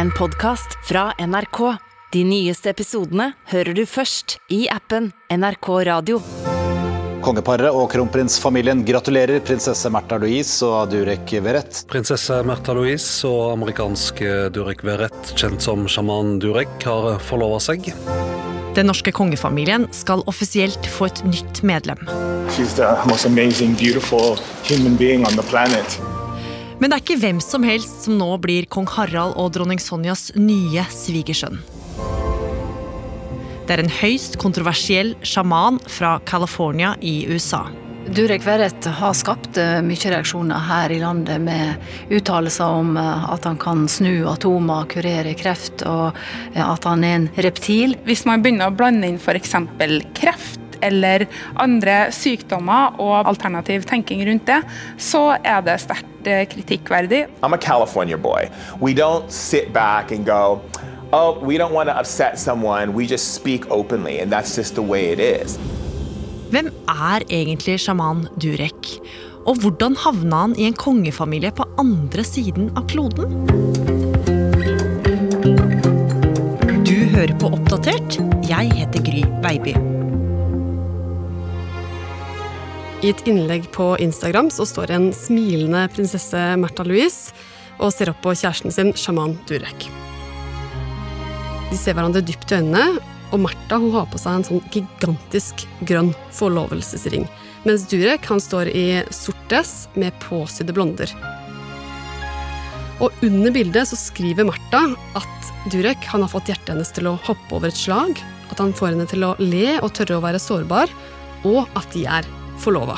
en podkast fra NRK. De nyeste episodene hører du først i appen NRK Radio. Kongeparet og kronprinsfamilien gratulerer prinsesse Märtha Louise og Durek Verrett. Prinsesse Märtha Louise og amerikanske Durek Verrett, kjent som sjaman Durek, har forlova seg. Den norske kongefamilien skal offisielt få et nytt medlem. She's the most amazing, beautiful human being on the planet. Men det er ikke hvem som helst som nå blir kong Harald og dronning Sonjas nye svigersønn. Det er en høyst kontroversiell sjaman fra California i USA. Durek Verrett har skapt eh, mye reaksjoner her i landet med uttalelser om eh, at han kan snu atomer, kurere kreft, og eh, at han er en reptil. Hvis man begynner å blande inn f.eks. kreft eller andre sykdommer og alternativ tenking rundt det, så er det sterkt kritikkverdig. I'm a California boy. We don't sit back and go, oh, we don't want to upset someone. We just speak openly, and that's just the way it is. Hvem er egentlig sjaman Durek? Og hvordan havna han i en kongefamilie på andre siden av kloden? Du hører på Oppdatert. Jeg heter Gry Baby. I et innlegg på Instagram så står en smilende prinsesse Märtha Louise og ser opp på kjæresten sin, sjaman Durek. De ser hverandre dypt i øynene, og Märtha har på seg en sånn gigantisk grønn forlovelsesring. Mens Durek han står i sort dress med påsydde blonder. Og under bildet så skriver Märtha at Durek han har fått hjertet hennes til å hoppe over et slag, at han får henne til å le og tørre å være sårbar, og at de er forlova.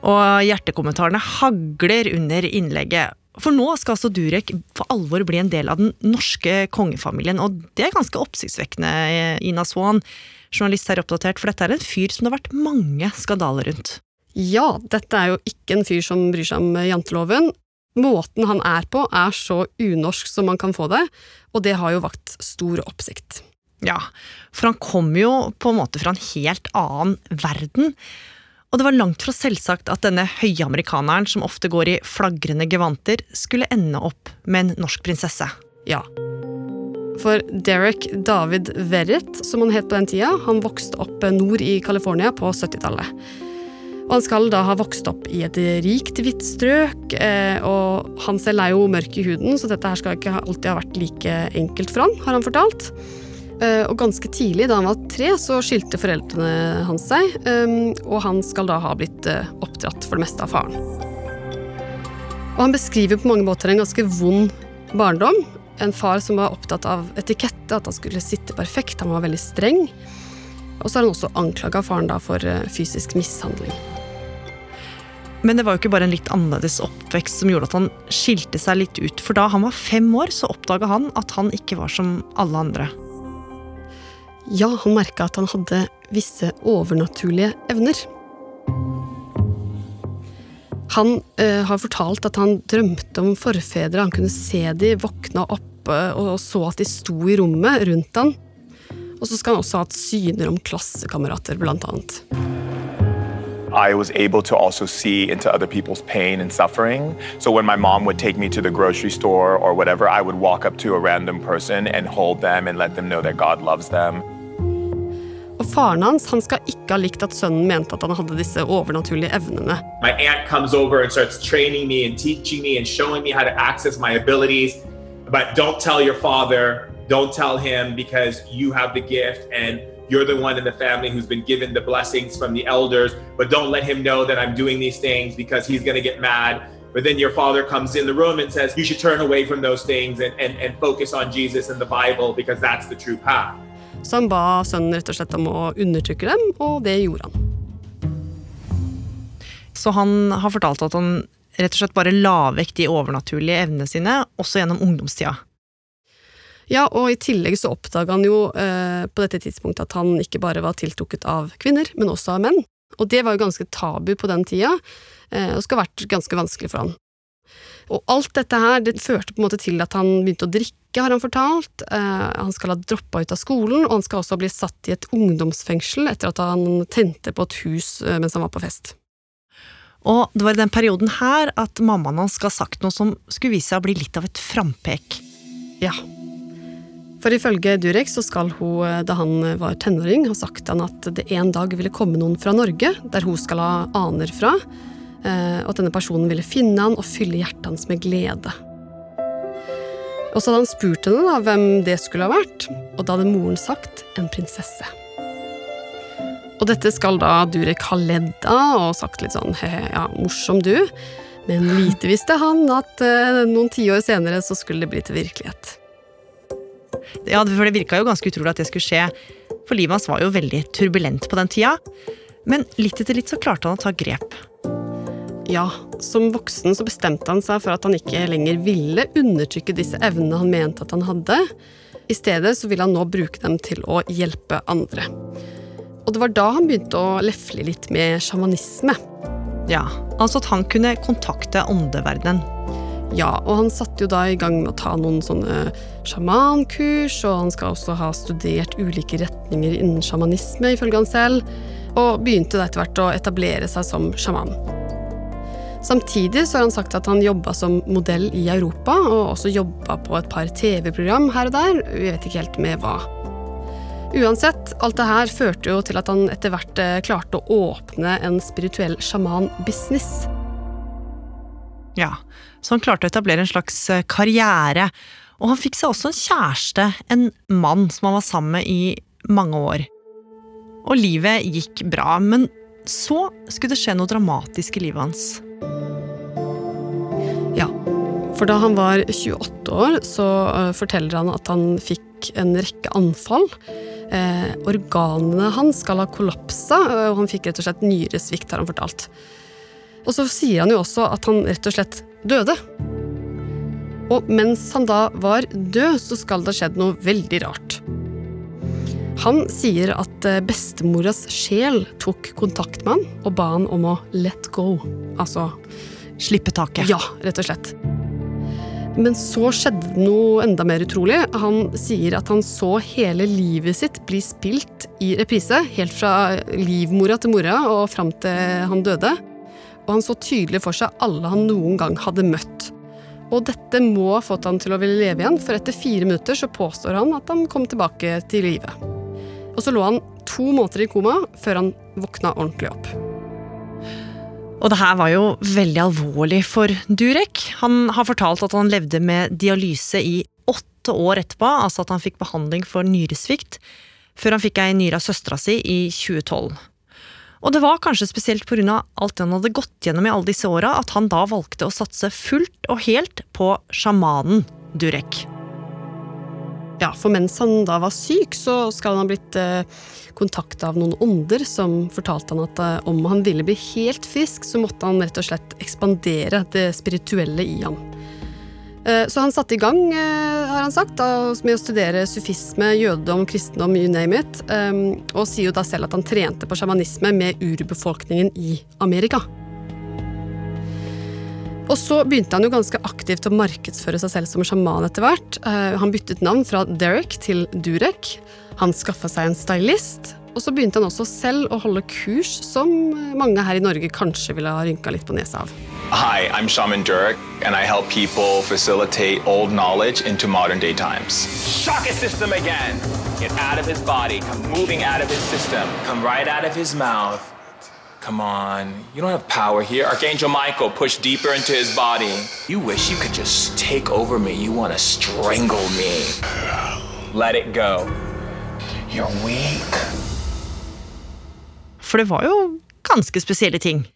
Og hjertekommentarene hagler under innlegget. For nå skal altså Durek for alvor bli en del av den norske kongefamilien, og det er ganske oppsiktsvekkende, Ina Swan, journalist her oppdatert, for dette er en fyr som det har vært mange skandaler rundt. Ja, dette er jo ikke en fyr som bryr seg om janteloven. Måten han er på, er så unorsk som man kan få det, og det har jo vakt stor oppsikt. Ja, for han kom jo på en måte fra en helt annen verden. Og det var langt fra selvsagt at denne høye amerikaneren, som ofte går i flagrende gevanter, skulle ende opp med en norsk prinsesse. Ja. For Derek David Verrett, som han het på den tida, han vokste opp nord i California på 70-tallet. Og han skal da ha vokst opp i et rikt, hvitt strøk, og han selv er jo mørk i huden, så dette her skal ikke alltid ha vært like enkelt for han, har han fortalt. Og ganske tidlig, da han var tre, så skilte foreldrene hans seg, og han skal da ha blitt oppdratt for det meste av faren. Og han beskriver på mange måter en ganske vond barndom. En far som var opptatt av etikette, at han skulle sitte perfekt, han var veldig streng. Og så har han også anklaga faren da for fysisk mishandling. Men det var jo ikke bare en litt annerledes oppvekst som gjorde at han skilte seg litt ut, for da han var fem år, så oppdaga han at han ikke var som alle andre. Ja, han merka at han hadde visse overnaturlige evner. Han eh, har fortalt at han drømte om forfedre, han kunne se de våkna opp og så at de sto i rommet rundt han. Og så skal han også ha hatt syner om klassekamerater, blant annet. I was able to also see into other people's pain and suffering. So when my mom would take me to the grocery store or whatever, I would walk up to a random person and hold them and let them know that God loves them. Og faren hans han skal ikke ha likt at sønnen mente at han hadde disse overnaturlige evnene. My aunt comes over and starts training me and teaching me and showing me how to access my abilities. But don't tell your father, don't tell him because you have the gift and you're the one in the family who's been given the blessings from the elders. But don't let him know that I'm doing these things because he's going to get mad. But then your father comes in the room and says, You should turn away from those things and, and, and focus on Jesus and the Bible because that's the true path. Så han ba sønnen rett og slett om å undertrykke dem, og det gjorde han. Så han har fortalt at han rett og slett bare la vekk de overnaturlige evnene sine, også gjennom ungdomstida. Ja, og i tillegg så oppdaga han jo eh, på dette tidspunktet at han ikke bare var tiltrukket av kvinner, men også av menn. Og det var jo ganske tabu på den tida, eh, og skal ha vært ganske vanskelig for han. Og alt dette her det førte på en måte til at han begynte å drikke, har han fortalt. Eh, han skal ha droppa ut av skolen, og han skal også bli satt i et ungdomsfengsel etter at han tente på et hus eh, mens han var på fest. Og det var i den perioden her at mammaen hans skal ha sagt noe som skulle vise seg å bli litt av et frampek. Ja. For ifølge Durek så skal hun, eh, da han var tenåring, ha sagt han at det en dag ville komme noen fra Norge, der hun skal ha aner fra, og at denne personen ville finne han og fylle hjertet hans med glede. Og så hadde han spurt henne da hvem det skulle ha vært, og da hadde moren sagt en prinsesse. Og dette skal da Durek ha ledd av og sagt litt sånn he-he, ja, morsom du. Men lite visste han at eh, noen tiår senere så skulle det bli til virkelighet. Ja, for Det virka jo ganske utrolig at det skulle skje, for livet hans var jo veldig turbulent på den tida. Men litt etter litt så klarte han å ta grep. Ja, som voksen så bestemte han seg for at han ikke lenger ville undertrykke disse evnene han mente at han hadde. I stedet så ville han nå bruke dem til å hjelpe andre. Og det var da han begynte å lefle litt med sjamanisme. Ja, Altså at han kunne kontakte åndeverdenen. Ja, og han satte jo da i gang med å ta noen sånne sjamankurs, og han skal også ha studert ulike retninger innen sjamanisme, ifølge han selv, og begynte da etter hvert å etablere seg som sjaman. Samtidig så har han sagt at han jobba som modell i Europa, og også jobba på et par TV-program her og der, vi vet ikke helt med hva. Uansett, alt det her førte jo til at han etter hvert eh, klarte å åpne en spirituell sjaman-business. Ja, så han klarte å etablere en slags eh, karriere. Og han fikk seg også en kjæreste, en mann som han var sammen med i mange år. Og livet gikk bra, men så skulle det skje noe dramatisk i livet hans. Ja, for da han var 28 år, så uh, forteller han at han fikk en rekke anfall. Eh, organene hans skal ha kollapsa, og han fikk rett og slett nyresvikt, har han fortalt. Og så sier han jo også at han rett og slett døde. Og mens han da var død, så skal det ha skjedd noe veldig rart. Han sier at eh, bestemoras sjel tok kontakt med han og ba han om å let go. Altså Slippe taket. Ja, rett og slett. Men så skjedde det noe enda mer utrolig. Han sier at han så hele livet sitt bli spilt i reprise. Helt fra livmora til mora og fram til han døde. Og han så tydelig for seg alle han noen gang hadde møtt. Og dette må ha fått han til å ville leve igjen, for etter fire minutter så påstår han at han kom tilbake til livet. Og så lå han to måneder i koma før han våkna ordentlig opp. Og det her var jo veldig alvorlig for Durek. Han har fortalt at han levde med dialyse i åtte år etterpå, altså at han fikk behandling for nyresvikt, før han fikk ei nyre av søstera si i 2012. Og det var kanskje spesielt pga. alt han hadde gått gjennom i alle disse åra, at han da valgte å satse fullt og helt på sjamanen Durek. Ja, for mens han da var syk, så skal han ha blitt eh, kontakta av noen ånder som fortalte han at eh, om han ville bli helt frisk, så måtte han rett og slett ekspandere det spirituelle i ham. Eh, så han satte i gang, eh, har han sagt, med å studere sufisme, jødedom, kristendom, you name it, eh, og sier jo da selv at han trente på sjamanisme med urbefolkningen i Amerika. Og så begynte han jo ganske aktivt å markedsføre seg selv som sjaman etter hvert. Eh, Han byttet navn fra Derek til Durek. Han skaffa seg en stylist. Og så begynte han også selv å holde kurs som mange her i Norge kanskje ville ha rynka litt på nesa av. Hi, I'm Shaman Durek, and I help people facilitate old knowledge into modern day times. Shock his system again. Get out of his body. Come moving out of his system. Come right out of his mouth. Come on, you don't have power here. Archangel Michael, push deeper into his body. You wish you could just take over me. You want to strangle me. Let it go. You're weak. For det var jo ganske spesielle ting.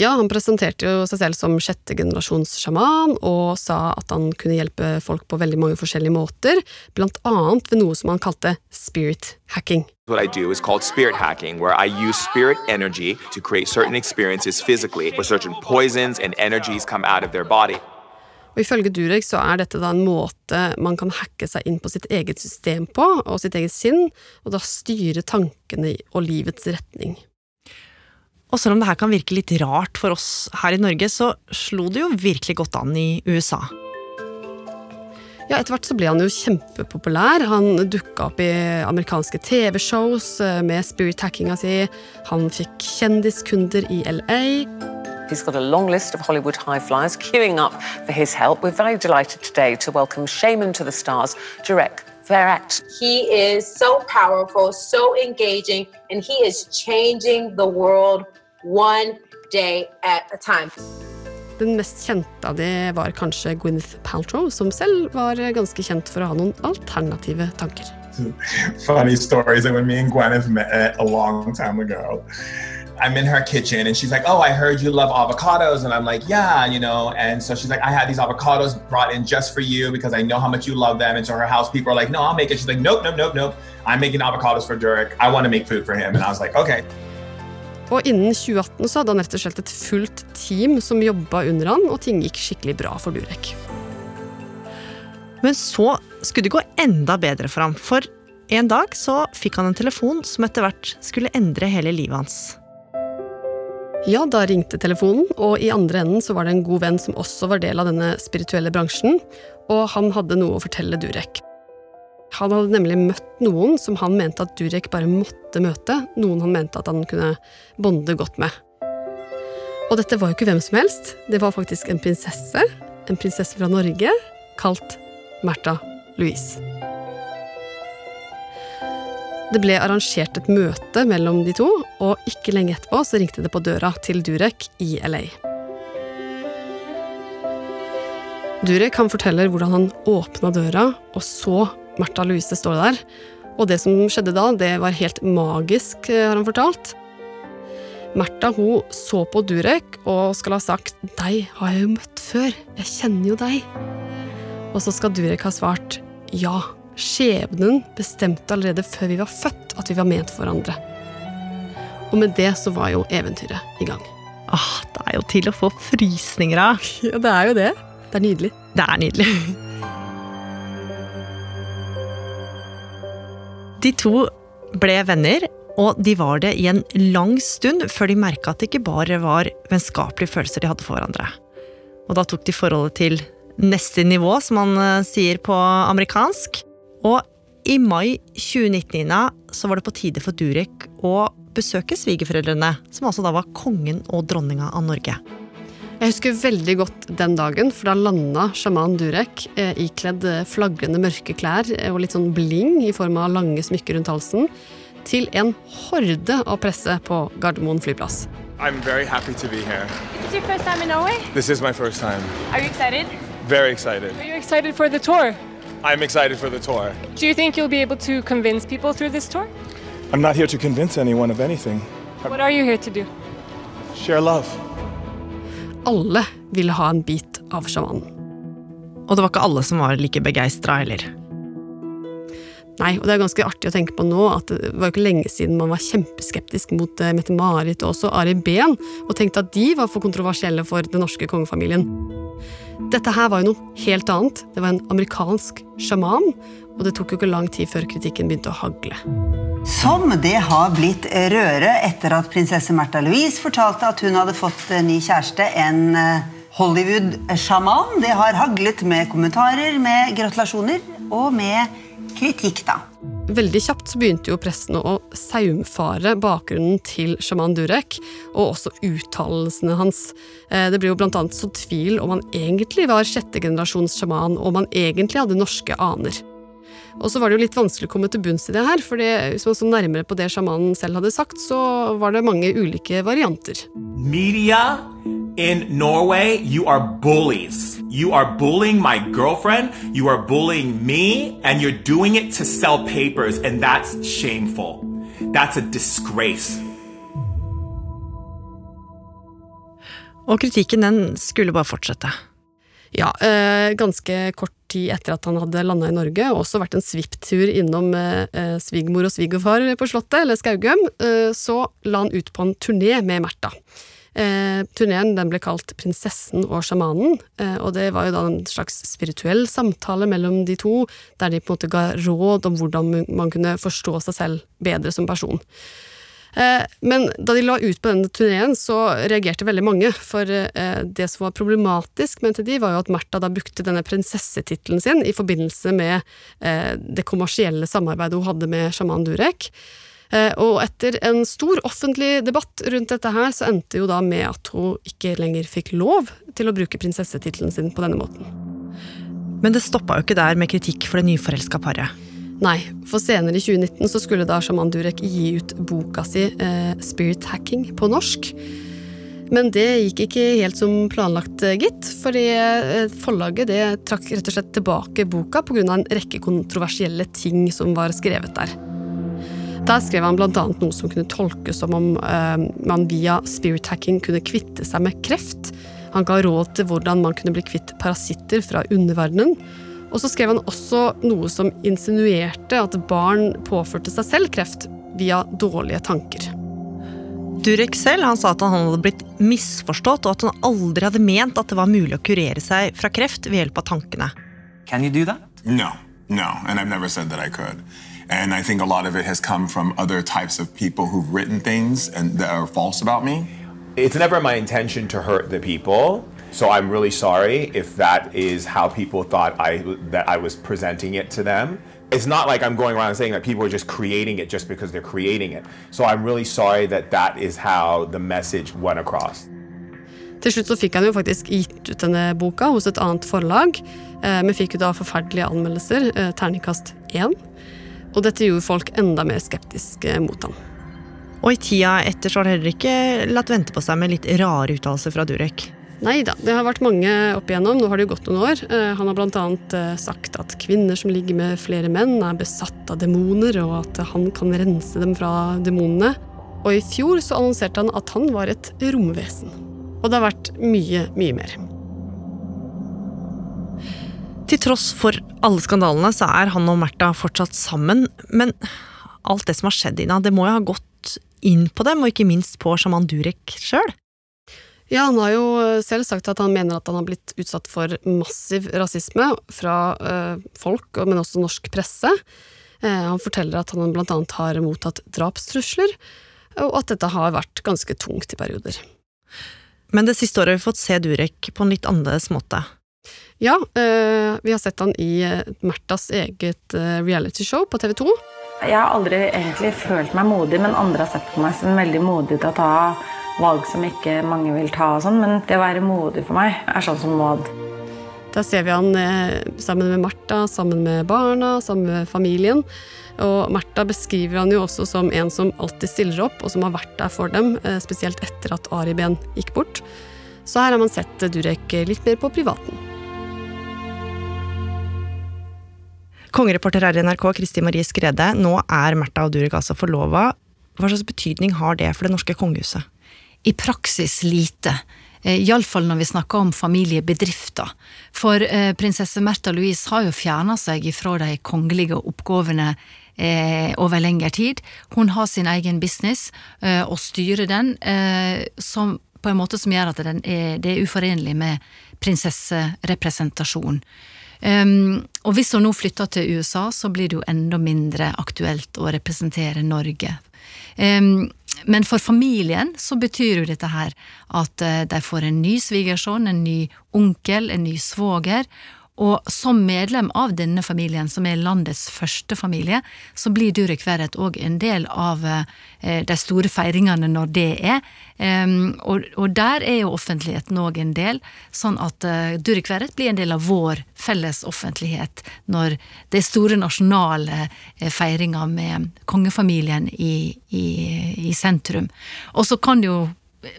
Ja, han presenterte jo seg selv som sjette generasjons sjaman, og sa at han kunne hjelpe folk på veldig mange forskjellige måter, blant annet ved noe som han kalte spirit hacking. What I do is called spirit hacking, where I use spirit energy to create certain experiences physically, where certain poisons and energies come out of their body. Og Ifølge Durek så er dette da en måte man kan hacke seg inn på sitt eget system på, og sitt eget sinn, og da styre tankene og livets retning. Og selv om det her kan virke litt rart for oss her i Norge, så slo det jo virkelig godt an i USA. Ja, Etter hvert så ble han jo kjempepopulær. Han dukka opp i amerikanske TV-shows eh, med spirit hackinga si. Han fikk kjendiskunder i LA. He's got a long list of Hollywood high flyers queuing up for his help. We're very delighted today to welcome Shaman to the Stars, Jarek Verrett. He is so powerful, so engaging, and he is changing the world one day at a time. Den mest kjente av de var kanskje Gwyneth Paltrow, som selv var ganske kjent for å ha noen alternative tanker. Funny stories that when me and Gwyneth met eh, a long time ago. I'm in her kitchen and she's like, Oh, I heard you love avocados. And I'm like, Yeah, you know. And so she's like, I had these avocados brought in just for you because I know how much you love them. And so her house people are like, No, I'll make it. She's like, Nope, nope, nope, nope. I'm making avocados for Durek. I want to make food for him. And I was like, Okay. Og innen 2018 så hadde han rett og slett et fullt team som jobba under han, og ting gikk skikkelig bra for Durek. Men så skulle det gå enda bedre for ham, for en dag så fikk han en telefon som etter hvert skulle endre hele livet hans. Ja, da ringte telefonen, og i andre enden så var det en god venn som også var del av denne spirituelle bransjen, og han hadde noe å fortelle Durek. Han hadde nemlig møtt noen som han mente at Durek bare måtte møte, noen han mente at han kunne bonde godt med. Og dette var jo ikke hvem som helst, det var faktisk en prinsesse, en prinsesse fra Norge, kalt Märtha Louise. Det ble arrangert et møte mellom de to, og ikke lenge etterpå så ringte det på døra til Durek i LA. Durek han forteller hvordan han åpna døra og så Märtha Louise står der. Og det som skjedde da, det var helt magisk, har han fortalt. Märtha hun så på Durek og skal ha sagt 'deg har jeg jo møtt før, jeg kjenner jo deg'. Og så skal Durek ha svart 'ja, skjebnen bestemte allerede før vi var født at vi var ment for hverandre'. Og med det så var jo eventyret i gang. Ah, Det er jo til å få frysninger av. Ja, det er jo det. Det er nydelig. Det er nydelig. De to ble venner, og de var det i en lang stund før de merka at det ikke bare var vennskapelige følelser de hadde for hverandre. Og da tok de forholdet til neste nivå, som man eh, sier på amerikansk. Og i mai 2019 Nina, så var det på tide for Durek å besøke svigerforeldrene, som altså da var kongen og dronninga av Norge. Jeg husker veldig godt den dagen, for da landa sjaman Durek eh, ikledd flagrende mørke klær eh, og litt sånn bling i form av lange smykker rundt halsen, til en horde av presse på Gardermoen flyplass. I'm very happy to be here. Is this your first time in Norway? This is my first time. Are you excited? Very excited. Are you excited for the tour? I'm excited for the tour. Do you think you'll be able to convince people through this tour? I'm not here to convince anyone of anything. What are you here to do? Share love. Alle ville ha en bit av sjamanen. Og det var ikke alle som var like begeistra heller. Nei, og det er ganske artig å tenke på nå at det var jo ikke lenge siden man var kjempeskeptisk mot eh, Mette-Marit og også Ari Behn, og tenkte at de var for kontroversielle for den norske kongefamilien. Dette her var jo noe helt annet. Det var en amerikansk sjaman, og det tok jo ikke lang tid før kritikken begynte å hagle. Som det har blitt røre etter at prinsesse Märtha Louise fortalte at hun hadde fått ny kjæreste, en eh, Hollywood-sjaman. Det har haglet med kommentarer, med gratulasjoner og med kritikk, da. Veldig kjapt begynte jo pressen å saumfare bakgrunnen til sjaman Durek, og også uttalelsene hans. Eh, det ble jo blant annet så tvil om han egentlig var sjettegenerasjons sjaman, og om han egentlig hadde norske aner. Og så var det jo litt vanskelig å komme til bunns i det her, for hvis man så nærmere på det sjamanen selv hadde sagt, så var det mange ulike varianter. Media in Norway, you are bullies. You are bullying my girlfriend, you are bullying me, and you're doing it to sell papers, and that's shameful. That's a disgrace. Og kritikken den skulle bare fortsette. Ja, eh, ganske kort tid etter at han hadde landa i Norge, og også vært en svipptur innom eh, svigermor og svigerfar på Slottet, eller Skaugum, eh, så la han ut på en turné med Märtha. Eh, Turneen ble kalt Prinsessen og sjamanen, eh, og det var jo da en slags spirituell samtale mellom de to, der de på en måte ga råd om hvordan man kunne forstå seg selv bedre som person. Eh, men da de la ut på denne turneen, så reagerte veldig mange. For eh, det som var problematisk, mente de, var jo at Märtha da brukte denne prinsessetittelen sin i forbindelse med eh, det kommersielle samarbeidet hun hadde med sjaman Durek. Eh, Og etter en stor offentlig debatt rundt dette her, så endte jo da med at hun ikke lenger fikk lov til å bruke prinsessetittelen sin på denne måten. Men det stoppa jo ikke der med kritikk for det nyforelska paret. Nei, for senere i 2019 så skulle da Shaman Durek gi ut boka si eh, Spirit Hacking på norsk. Men det gikk ikke helt som planlagt, eh, gitt. Fordi eh, forlaget det trakk rett og slett tilbake boka pga. en rekke kontroversielle ting som var skrevet der. Der skrev han bl.a. noe som kunne tolkes som om eh, man via spirit hacking kunne kvitte seg med kreft. Han ga råd til hvordan man kunne bli kvitt parasitter fra underverdenen. Og så skrev han også noe som insinuerte at barn påførte seg selv kreft via dårlige tanker. Durek selv han sa at han hadde blitt misforstått, og at han aldri hadde ment at det var mulig å kurere seg fra kreft ved hjelp av tankene. Can you do that? No, no, and I've never said that I could. And I think a lot of it has come from other types of people who've written things and that are false about me. It's never my intention to hurt the people. So I'm really sorry if that is how people thought I that I was presenting it to them. It's not like I'm going around saying that people are just creating it just because they're creating it. So I'm really sorry that that is how the message went across. Til slutt så fikk han jo faktisk gitt ut denne boka hos et annet forlag, eh, men fikk jo da forferdelige anmeldelser, eh, terningkast én. Og dette gjorde folk enda mer skeptiske mot ham. Og i tida etter så har det heller ikke latt vente på seg med litt rare uttalelser fra Durek. Nei da, det har vært mange opp igjennom. Nå har det jo gått noen år. Eh, Han har bl.a. sagt at kvinner som ligger med flere menn, er besatt av demoner, og at han kan rense dem fra demonene. Og i fjor så annonserte han at han var et romvesen. Og det har vært mye, mye mer. Til tross for alle skandalene så er han og Märtha fortsatt sammen, men alt det som har skjedd, Ina, det må jo ha gått inn på dem, og ikke minst på sjaman Durek sjøl? Ja, han har jo selv sagt at han mener at han har blitt utsatt for massiv rasisme fra eh, folk, men også norsk presse. Eh, han forteller at han blant annet har mottatt drapstrusler, og at dette har vært ganske tungt i perioder. Men det siste året har vi fått se Durek på en litt annerledes måte. Ja, eh, vi har sett han i eh, Märthas eget eh, realityshow på TV 2. Jeg har aldri egentlig følt meg modig, men andre har sett på meg som veldig modig til å ta valg som ikke mange vil ta. og sånn, Men det å være modig for meg er sånn som Maud. Der ser vi han sammen med Martha, sammen med barna, sammen med familien. Og Märtha beskriver han jo også som en som alltid stiller opp, og som har vært der for dem, spesielt etter at Ari Behn gikk bort. Så her har man sett Durek litt mer på privaten. Kongereporter her i NRK, Kristi Marie Skrede. Nå er Märtha Durek altså forlova. Hva slags betydning har det for det norske kongehuset? I praksis lite. Eh, Iallfall når vi snakker om familiebedrifter. For eh, prinsesse Märtha Louise har jo fjerna seg ifra de kongelige oppgavene eh, over lengre tid. Hun har sin egen business og styrer den som, på en måte som gjør at er, det er uforenlig med prinsesserepresentasjon. Um, og hvis hun nå flytter til USA, så blir det jo enda mindre aktuelt å representere Norge. Um, men for familien så betyr jo dette her at uh, de får en ny svigersønn, en ny onkel, en ny svoger. Og som medlem av denne familien, som er landets første familie, så blir Durek Verret òg en del av eh, de store feiringene når det er. Um, og, der er jo offentligheten òg en del, sånn at uh, Durek Verret blir en del av vår felles offentlighet når det er store nasjonale uh, feiringer med kongefamilien i, i, i sentrum. Og så kan det jo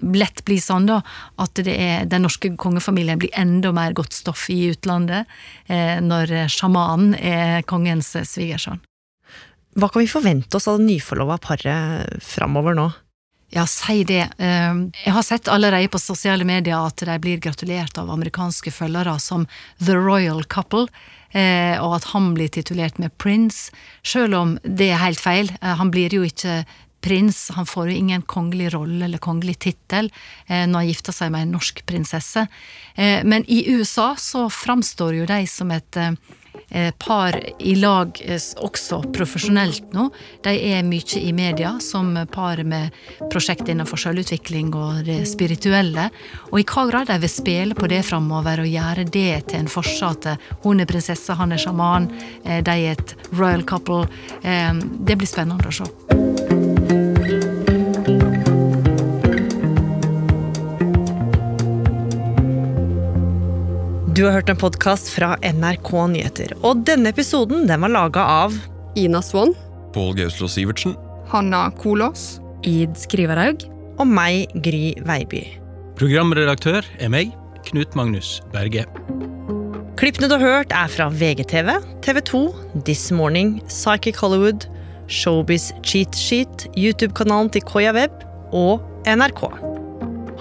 lett bli sånn da, at det er, den norske kongefamilien blir enda mer godt stoff i utlandet eh, når sjamanen er kongens svigersønn. Hva kan vi forvente oss av det nyforlova paret framover nå? Ja, si det. Eh, Jeg har sett allerede på sosiale medier at de blir gratulert av amerikanske følgere som The Royal Couple. eh, Og at han blir titulert med Prince, selv om det er helt feil. Eh, Han blir jo ikke prins. Han får jo ingen kongelig rolle eller kongelig tittel eh, når han gifter seg med en norsk prinsesse. Eh, men i USA så framstår jo de som et eh, par i lag også profesjonelt nå. De er mye i media som par med prosjekt innenfor selvutvikling og det spirituelle. Og i hva grad de vil spille på det framover og gjøre det til en fortsatt hun er prinsesse, han er sjaman, de er et royal couple, det blir spennende å se. Du har hørt en podkast fra NRK Nyheter. Og denne episoden den var laga av Ina Swann. Pål Gauslå Sivertsen. Hanna Kolås. Id Skriverhaug. Og meg, Gry Veiby. Programredaktør er meg, Knut Magnus Berge. Klippene du har hørt, er fra VGTV, TV 2, This Morning, Psychic Hollywood, Showbiz Cheat Sheet, YouTube-kanalen til Koya Web og NRK.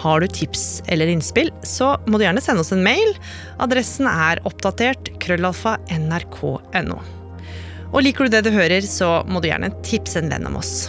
Har du tips eller innspill, så må du gjerne sende oss en mail. Adressen er oppdatert krøllalfa nrk.no. Og liker du det du hører, så må du gjerne tipse en venn om oss.